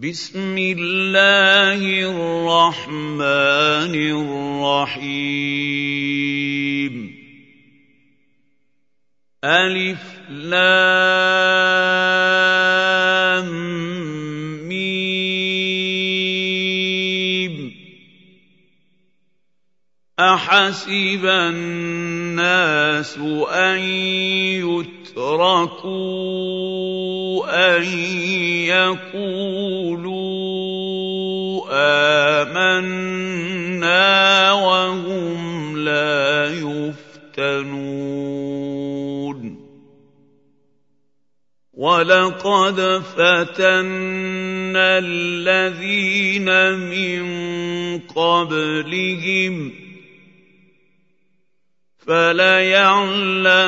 بسم الله الرحمن الرحيم. ألف لام ميم. أحسب الناس أن يتركوا أن يقولوا آمنا وهم لا يفتنون ولقد فتنا الذين من قبلهم فليعلمن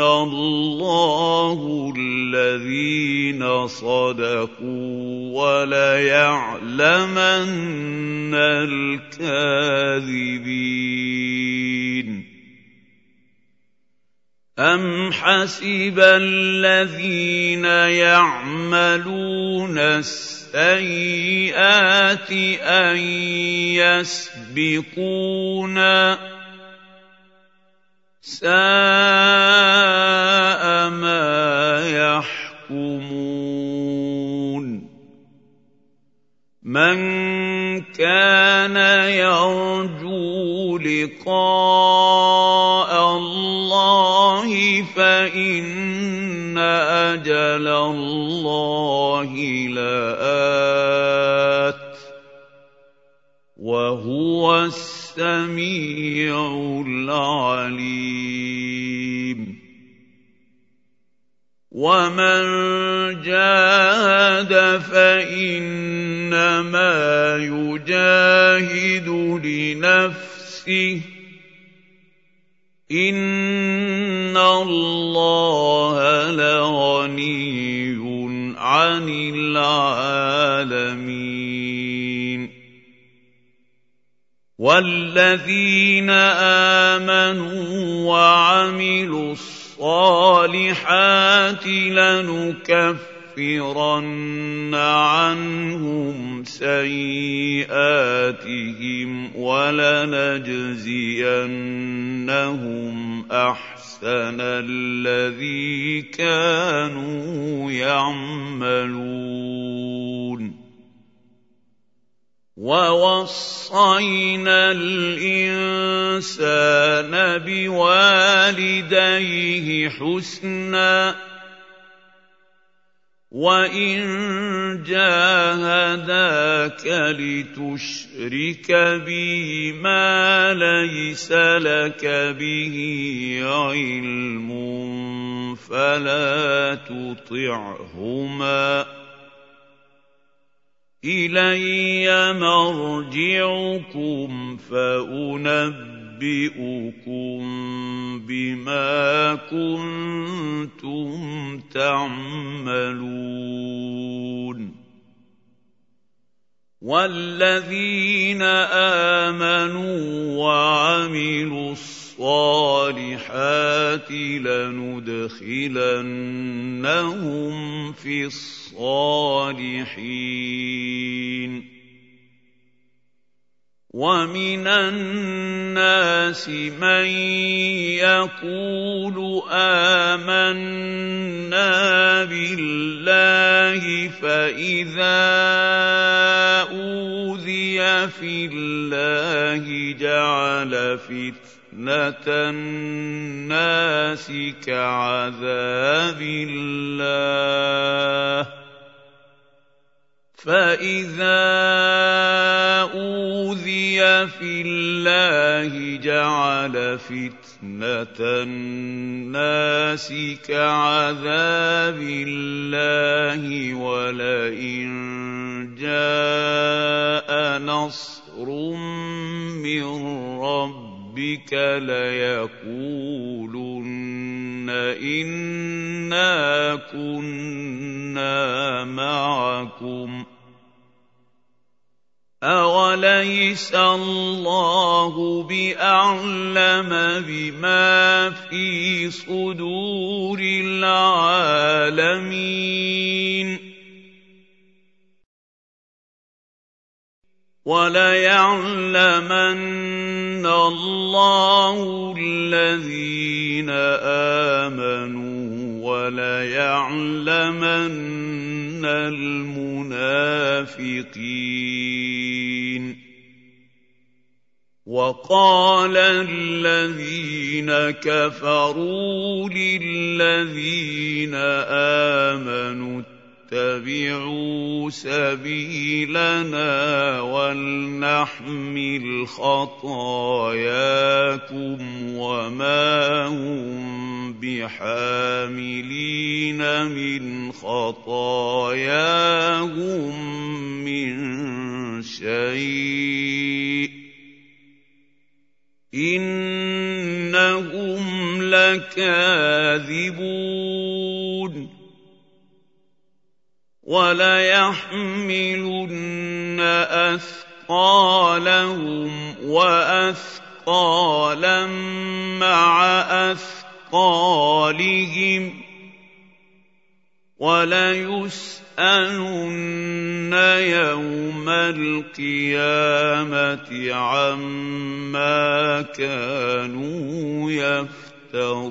الله الذين صدقوا وليعلمن الكاذبين أم حسب الذين يعملون السيئات أن يسبقونا ساء ما يحكمون. من كان يرجو لقاء الله فإن أجل الله لآت. وهو السميع العليم. ومن جاهد فإنما يجاهد لنفسه. إن الله لغني عن العالمين. والذين امنوا وعملوا الصالحات لنكفرن عنهم سيئاتهم ولنجزينهم احسن الذي كانوا يعملون ووصينا الانسان بوالديه حسنا وان جاهداك لتشرك بي ما ليس لك به علم فلا تطعهما إلي مرجعكم فأنبئكم بما كنتم تعملون. والذين آمنوا وعملوا الصالحات لندخلنهم في الصالحين. ومن الناس من يقول آمنا بالله فإذا أوذي في الله جعل فتنة الناس كعذاب الله. فإذا أوذي في الله جعل فتنة الناس كعذاب الله ولئن جاء نصر من ربك ليقولن إنا كنا معكم. أوليس الله بأعلم بما في صدور العالمين وَلَيَعْلَمَنَّ اللَّهُ الَّذِينَ آمَنُوا وَلَيَعْلَمَنَّ الْمُنَافِقِينَ. وَقَالَ الَّذِينَ كَفَرُوا لِلَّذِينَ آمَنُوا اتَّبِعُوا سَبِيلَنَا وَلْنَحْمِلْ خَطَايَاكُمْ وَمَا هُم بِحَامِلِينَ مِنْ خَطَايَاهُم مِّن شَيْءٍ ۖ. إِنَّهُمْ لَكَاذِبُونَ. وَلَيَحْمِلُنَّ أَثْقَالَهُمْ وَأَثْقَالًا مَّعَ أَثْقَالِهِمْ ۖ وَلَيُسْأَلُنَّ يَوْمَ الْقِيَامَةِ عَمَّا كَانُوا يَفْتَرُونَ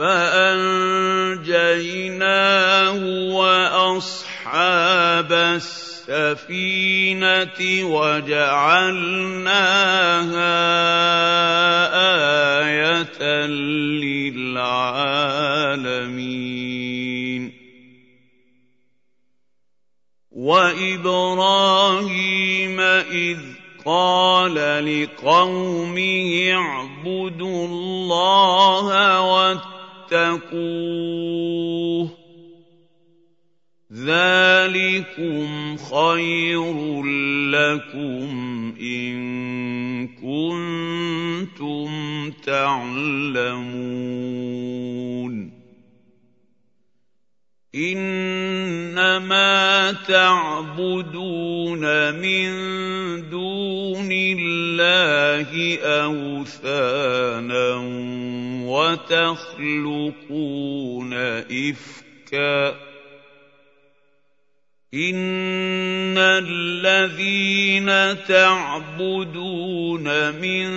فَأَنجَيْنَاهُ وَأَصْحَابَ السَّفِينَةِ وَجَعَلْنَاهَا آيَةً لِّلْعَالَمِينَ. وَإِبْرَاهِيمَ إِذْ قَالَ لِقَوْمِهِ اعْبُدُوا اللَّهَ وَاتَّقُوهُ ۖ. ذَٰلِكُمْ خَيْرٌ لَّكُمْ إِن كُنتُمْ تَعْلَمُونَ. إِنَّمَا تَعْبُدُونَ مِن دُونِ اللَّهِ أَوْثَانًا وَتَخْلُقُونَ إِفْكًا ۚ إِنَّ الَّذِينَ تَعْبُدُونَ مِن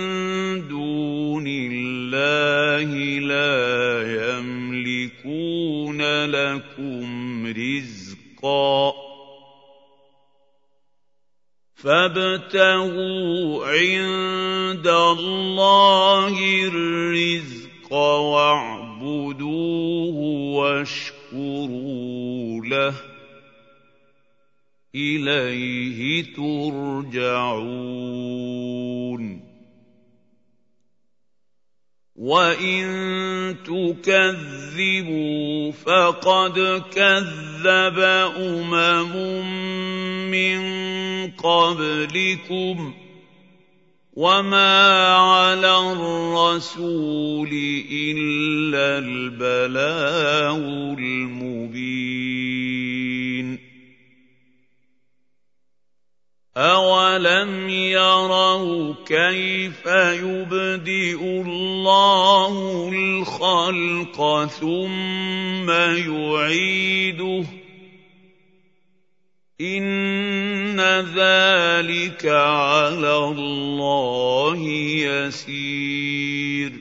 دُونِ اللَّهِ لَا يَمْلِكُونَ لَكُمْ رِزْقًا فَابْتَغُوا عِندَ اللَّهِ الرِّزْقَ وَاعْبُدُوهُ وَاشْكُرُوا لَهُ ۖ إِلَيْهِ تُرْجَعُونَ وَإِن تُكَذِّبُوا فَقَدْ كَذَّبَ أُمَمٌ مِّن قَبْلِكُمْ ۖ وَمَا عَلَى الرَّسُولِ إِلَّا الْبَلَاغُ الْمُبِينُ أَوَلَمْ يَرَوْا كَيْفَ يُبْدِئُ اللَّهُ الْخَلْقَ ثُمَّ يُعِيدُهُ ۚ إِنَّ ذَٰلِكَ عَلَى اللَّهِ يَسِيرٌ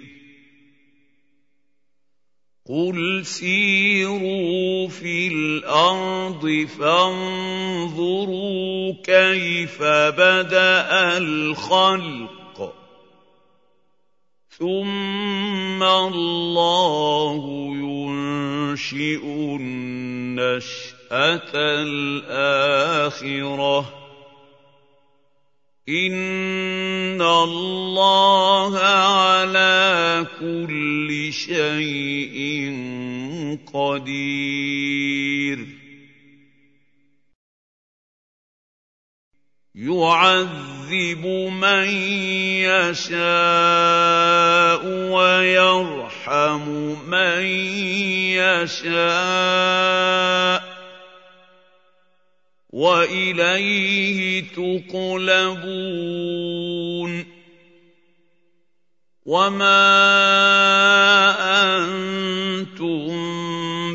قُلْ سِيرُوا فِي الْأَرْضِ فَانظُرُوا كَيْفَ بَدَأَ الْخَلْقَ ثُمَّ اللَّهُ يُنشِئُ النَّشْأَةَ أتى الآخرة. إن الله على كل شيء قدير. يعذب من يشاء ويرحم من يشاء. وإليه تقلبون. وما أنتم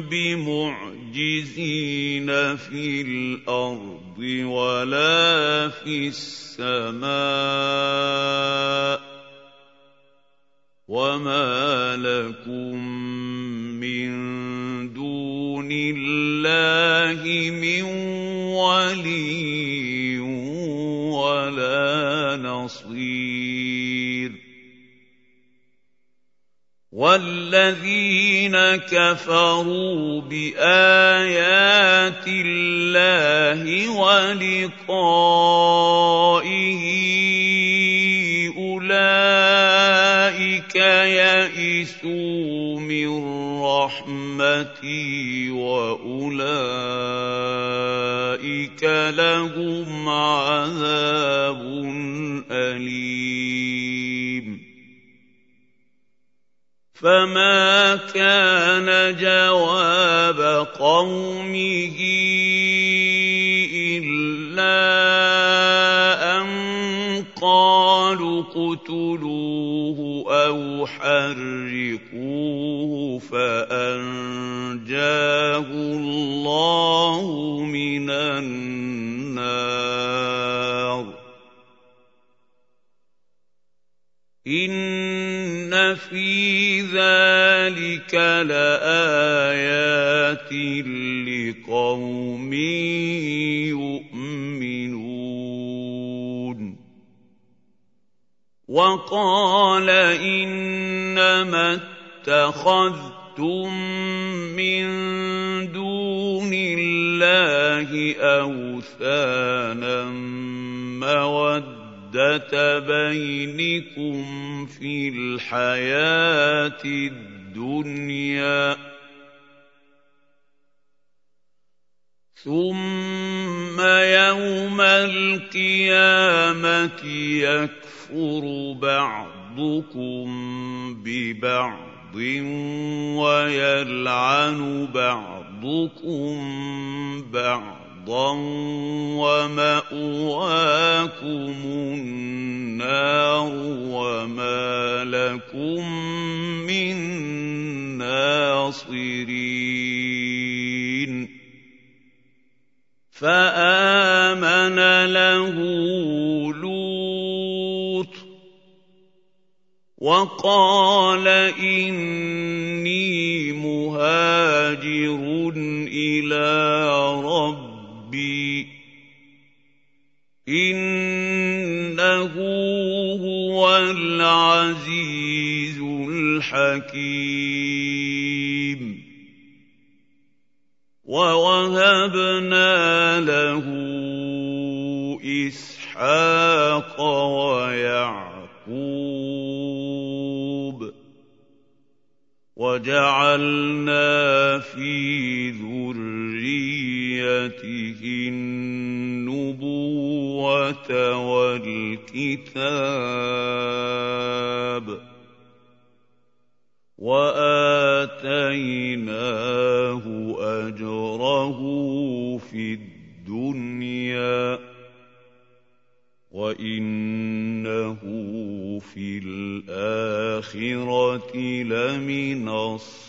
بمعجزين في الأرض ولا في السماء. وما لكم من دون الله من ولي ولا نصير. والذين كفروا بآيات الله ولقائه أولئك يئسوا من رحمتي واولئك لهم عذاب اليم فما كان جواب قومه الا ان قالوا اقتلوه أو حرقوه فانجاه الله في ذلك لايات لقوم يؤمنون وقال انما اتخذتم من دون الله اوثانا موده الموده بينكم في الحياة الدنيا ثم يوم القيامه يكفر بعضكم ببعض ويلعن بعضكم بعضا أرضا ومأواكم النار وما لكم من ناصرين. فآمن له لوط وقال إني مهاجر إلى إنه هو العزيز الحكيم. ووهبنا له إسحاق ويعقوب. وجعلنا في ذريته النبوة والكتاب وآتيناه أجره في الدنيا وانه في الاخره لمن الصالحين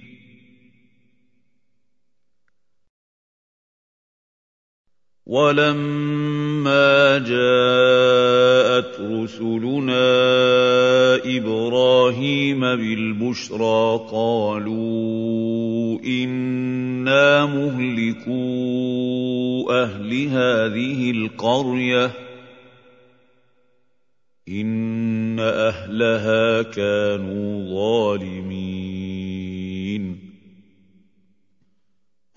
ولما جاءت رسلنا إبراهيم بالبشرى قالوا أنا مهلكو أهل هذه القريه ان اهلها كانوا ظالمين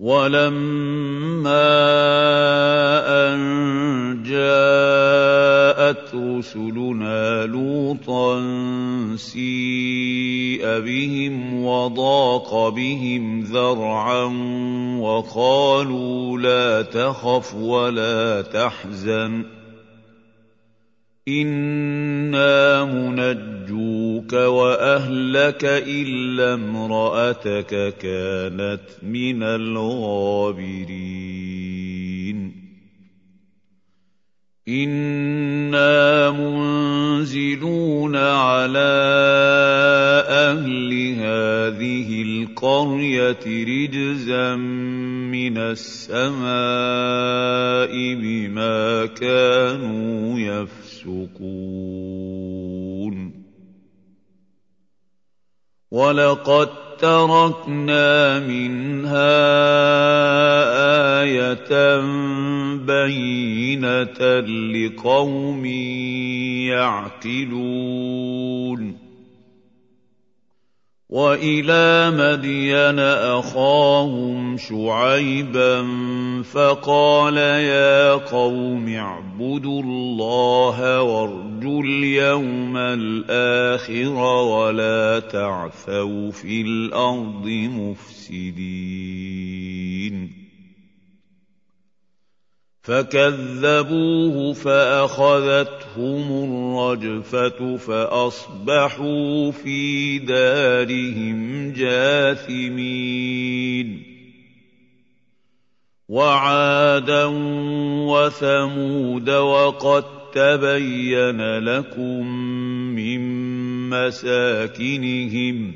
ولما ان جاءت رسلنا لوطا سيء بهم وضاق بهم ذرعا وقالوا لا تخف ولا تحزن أنا منجوك واهلك الا امراتك كانت من الغابرين أنا منزلون على أهل هذه القريه رجزا من السماء بما كانوا يفسقون. ولقد تركنا منها إيه بينه لقوم يعقلون. والى مدين اخاهم شعيبا فقال يا قوم اعبدوا الله وارجوا اليوم الآخر ولا تعثوا في الأرض مفسدين. فكذبوه فأخذتهم الرجفة فأصبحوا في دارهم جاثمين. وعادا وثمود وقد تبين لكم من مساكنهم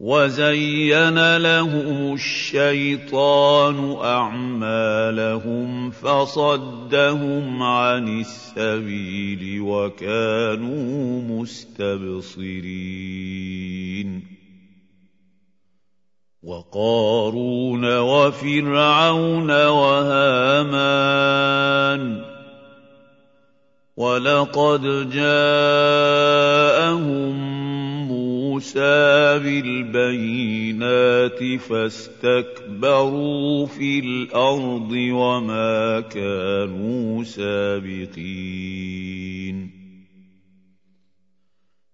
وزين لهم الشيطان أعمالهم فصدهم عن السبيل وكانوا مستبصرين وقارون وفرعون وهامان ولقد جاءهم موسى بالبينات فاستكبروا في الأرض وما كانوا سابقين.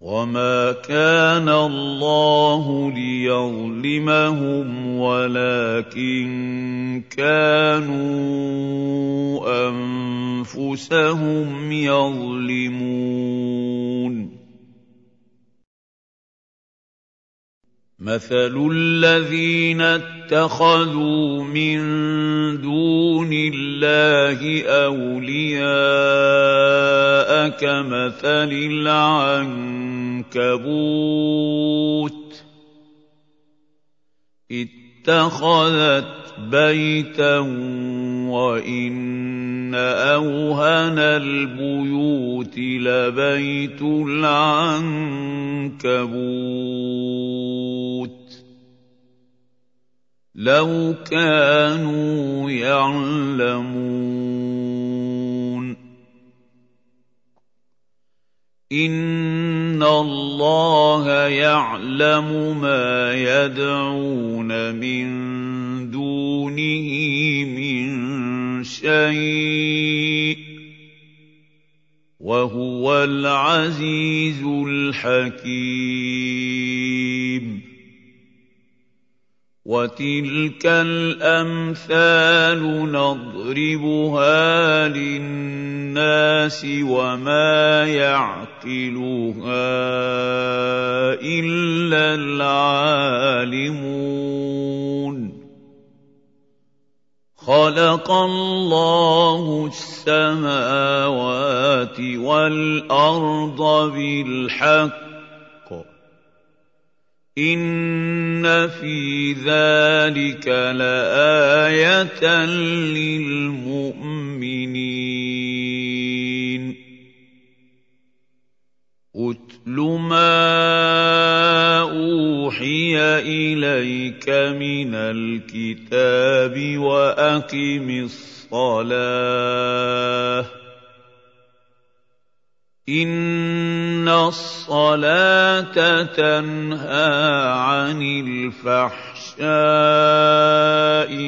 وما كان الله ليظلمهم ولكن كانوا انفسهم يظلمون مثل الذين اتخذوا من دون الله اولياء كمثل العنكبوت اتخذت بيتا وإن إن أوهن البيوت لبيت العنكبوت لو كانوا يعلمون إن الله يعلم ما يدعون من دونه من شيء وهو العزيز الحكيم وتلك الأمثال نضربها للناس وما يعقلها إلا العالمون. خلق الله السماوات والأرض بالحق ان في ذلك لايه للمؤمنين اتل ما اوحي اليك من الكتاب واقم الصلاه ان الصلاه تنهى عن الفحشاء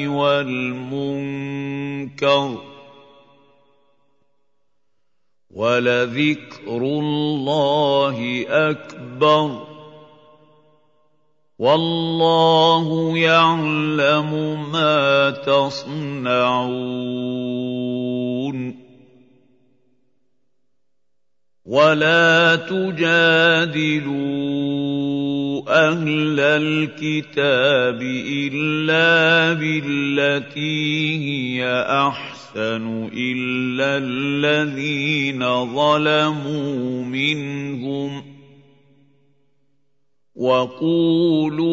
والمنكر ولذكر الله اكبر والله يعلم ما تصنعون ولا تجادلوا أهل الكتاب الا بالتي هي احسن الا الذين ظلموا منهم وقولوا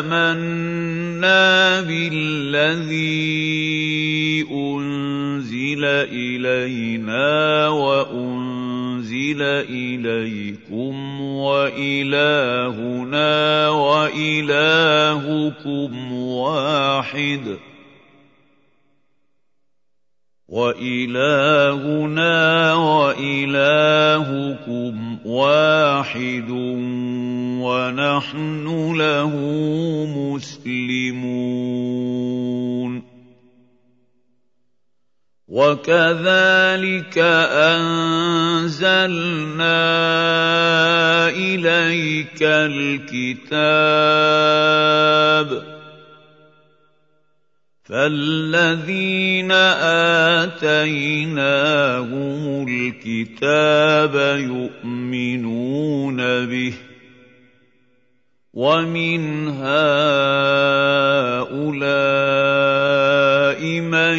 آمنا بالذي أنزل إلينا وأنزل إليكم وإلهنا وإلهكم واحد ۖ. وإلهنا وإلهكم واحد ونحن له مسلمون. وكذلك أنزلنا إليك الكتاب فالذين اتيناهم الكتاب يؤمنون به ومن هؤلاء من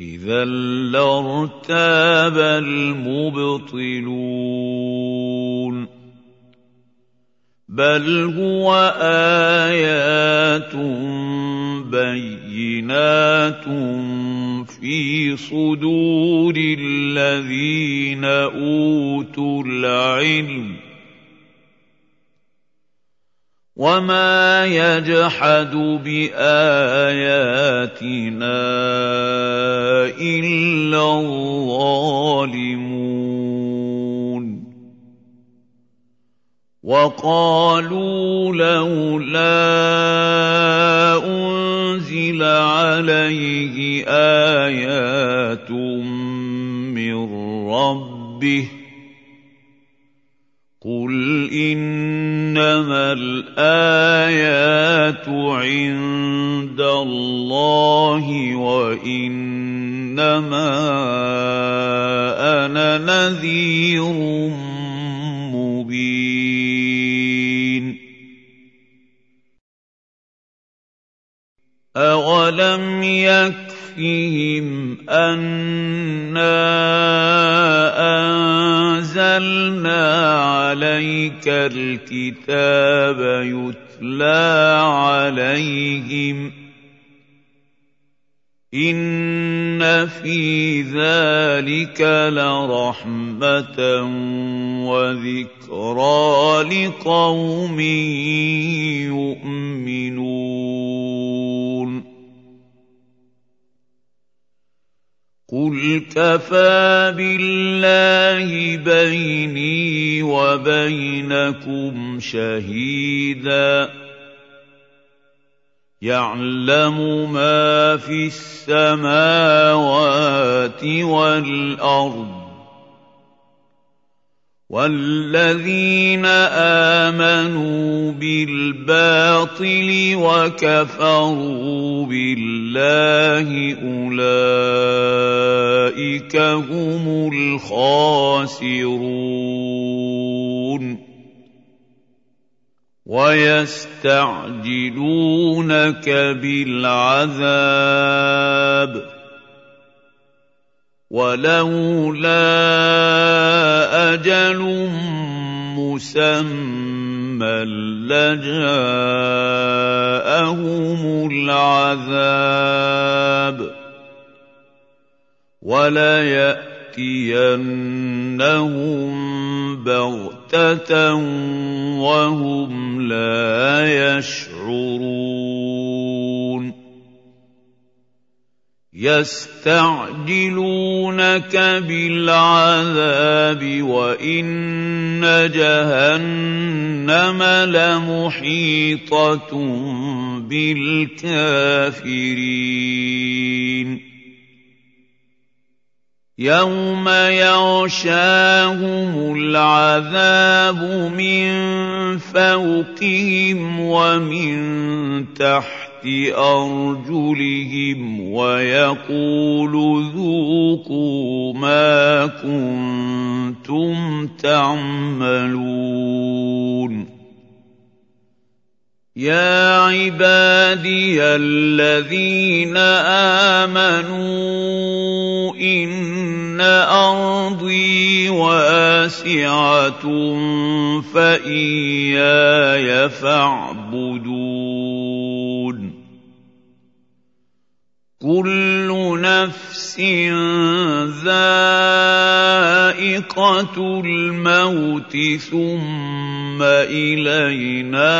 إذا لارتاب المبطلون. بل هو آيات بينات في صدور الذين أوتوا العلم. وما يجحد باياتنا الا الظالمون وقالوا لولا انزل عليه ايات من ربه قل إنما الآيات عند الله وإنما أنا نذير مبين أولم يكفهم أنا أنزلنا عليك الكتاب يتلى عليهم إن في ذلك لرحمة وذكرى لقوم يؤمنون قل كفى بالله بيني وبينكم شهيدا يعلم ما في السماوات والارض والذين امنوا بالباطل وكفروا بالله اولئك هم الخاسرون ويستعجلونك بالعذاب ولولا أجل مسمى لجاءهم العذاب وليأتينهم بغتة وهم لا يشعرون يستعجلونك بالعذاب وإن جهنم لمحيطة بالكافرين. يوم يغشاهم العذاب من فوقهم ومن تحت أرجلهم ويقول ذوقوا ما كنتم تعملون. يا عبادي الذين آمنوا إن أرضي واسعة فإياي فاعبدون. كل نفس ذائقة الموت ثم إلينا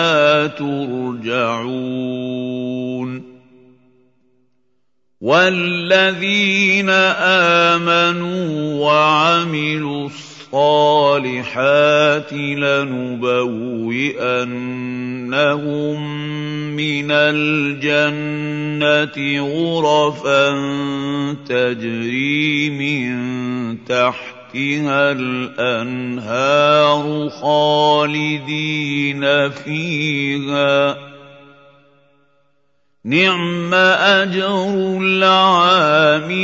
ترجعون. والذين آمنوا وعملوا الصالحات لنبوئنهم من الجنة غرفا تجري من تحتها الأنهار خالدين فيها. نعم أجر العاملين.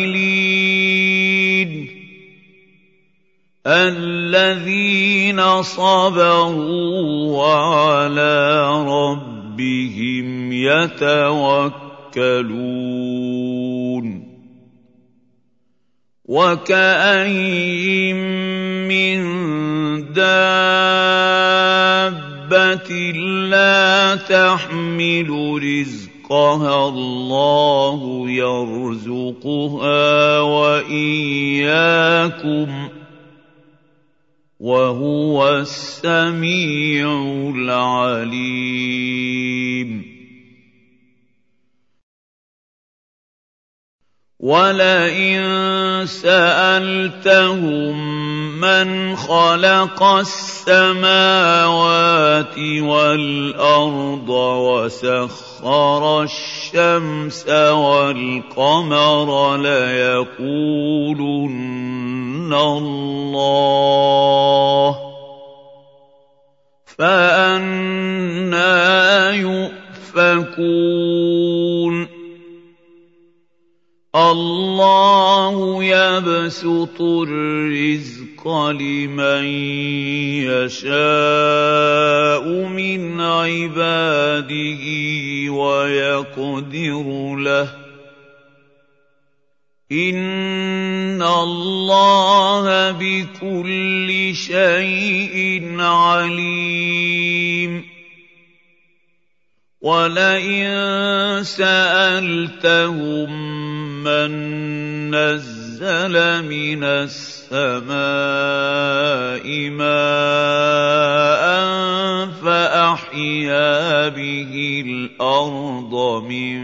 الذين صبروا وعلى ربهم يتوكلون وكأين من دابة لا تحمل رزقها الله يرزقها وإياكم وهو السميع العليم. ولئن سالتهم من خلق السماوات والارض وسخر الشمس والقمر ليقولن الله فأنا يؤفكون الله يبسط الرزق لمن يشاء من عباده ويقدر له ان الله بكل شيء عليم. ولئن سالتهم من نزل من السماء ماء فاحيا به الأرض من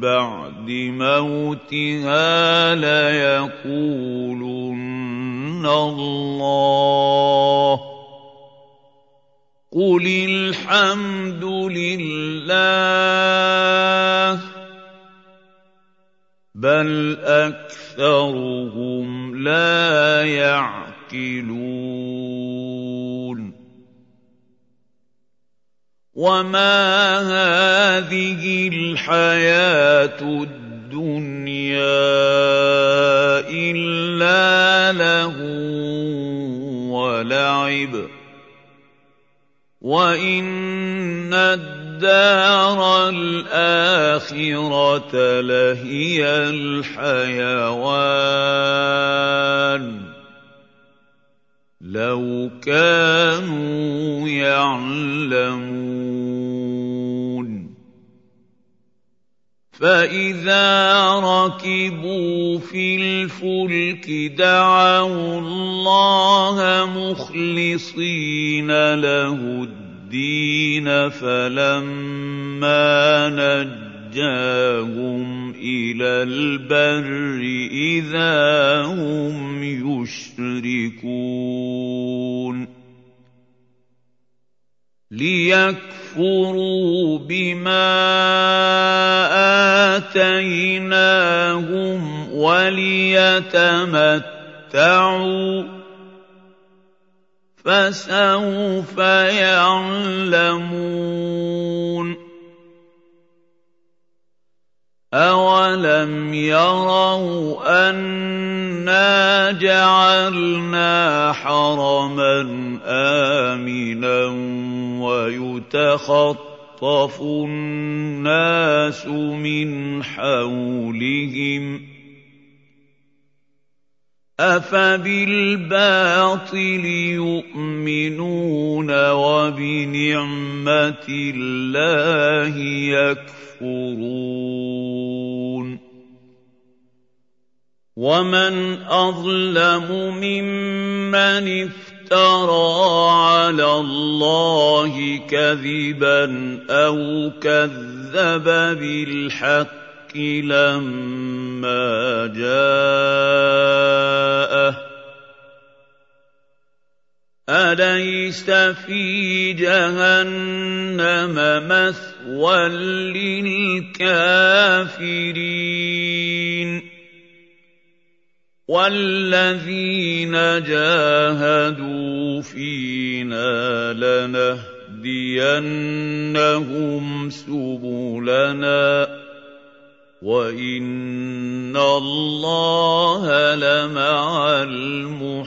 بعد موتها ليقولن الله. قل الحمد لله بل أكثرهم لا يعقلون. وما هذه الحياة الدنيا الا له ولعب وان الدار الاخره لهي الحيوان لو كانوا يعلمون فاذا ركبوا في الفلك دعوا الله مخلصين له الدين فلما نجاهم إلى البر إذا هم يشركون. ليكفروا بما آتيناهم وليتمتعوا فسوف يعلمون. أولم يروا أنا جعلنا حرما آمنا ويتخطف الناس من حولهم ۖ أفبالباطل يؤمنون وبنعمة الله يكفرون ومن أظلم ممن افترى على الله كذبا أو كذب بالحق لما جاءه أليس في جهنم مثوى للكافرين والذين جاهدوا فينا لنهدينهم سبلنا وان الله لمع المحسنين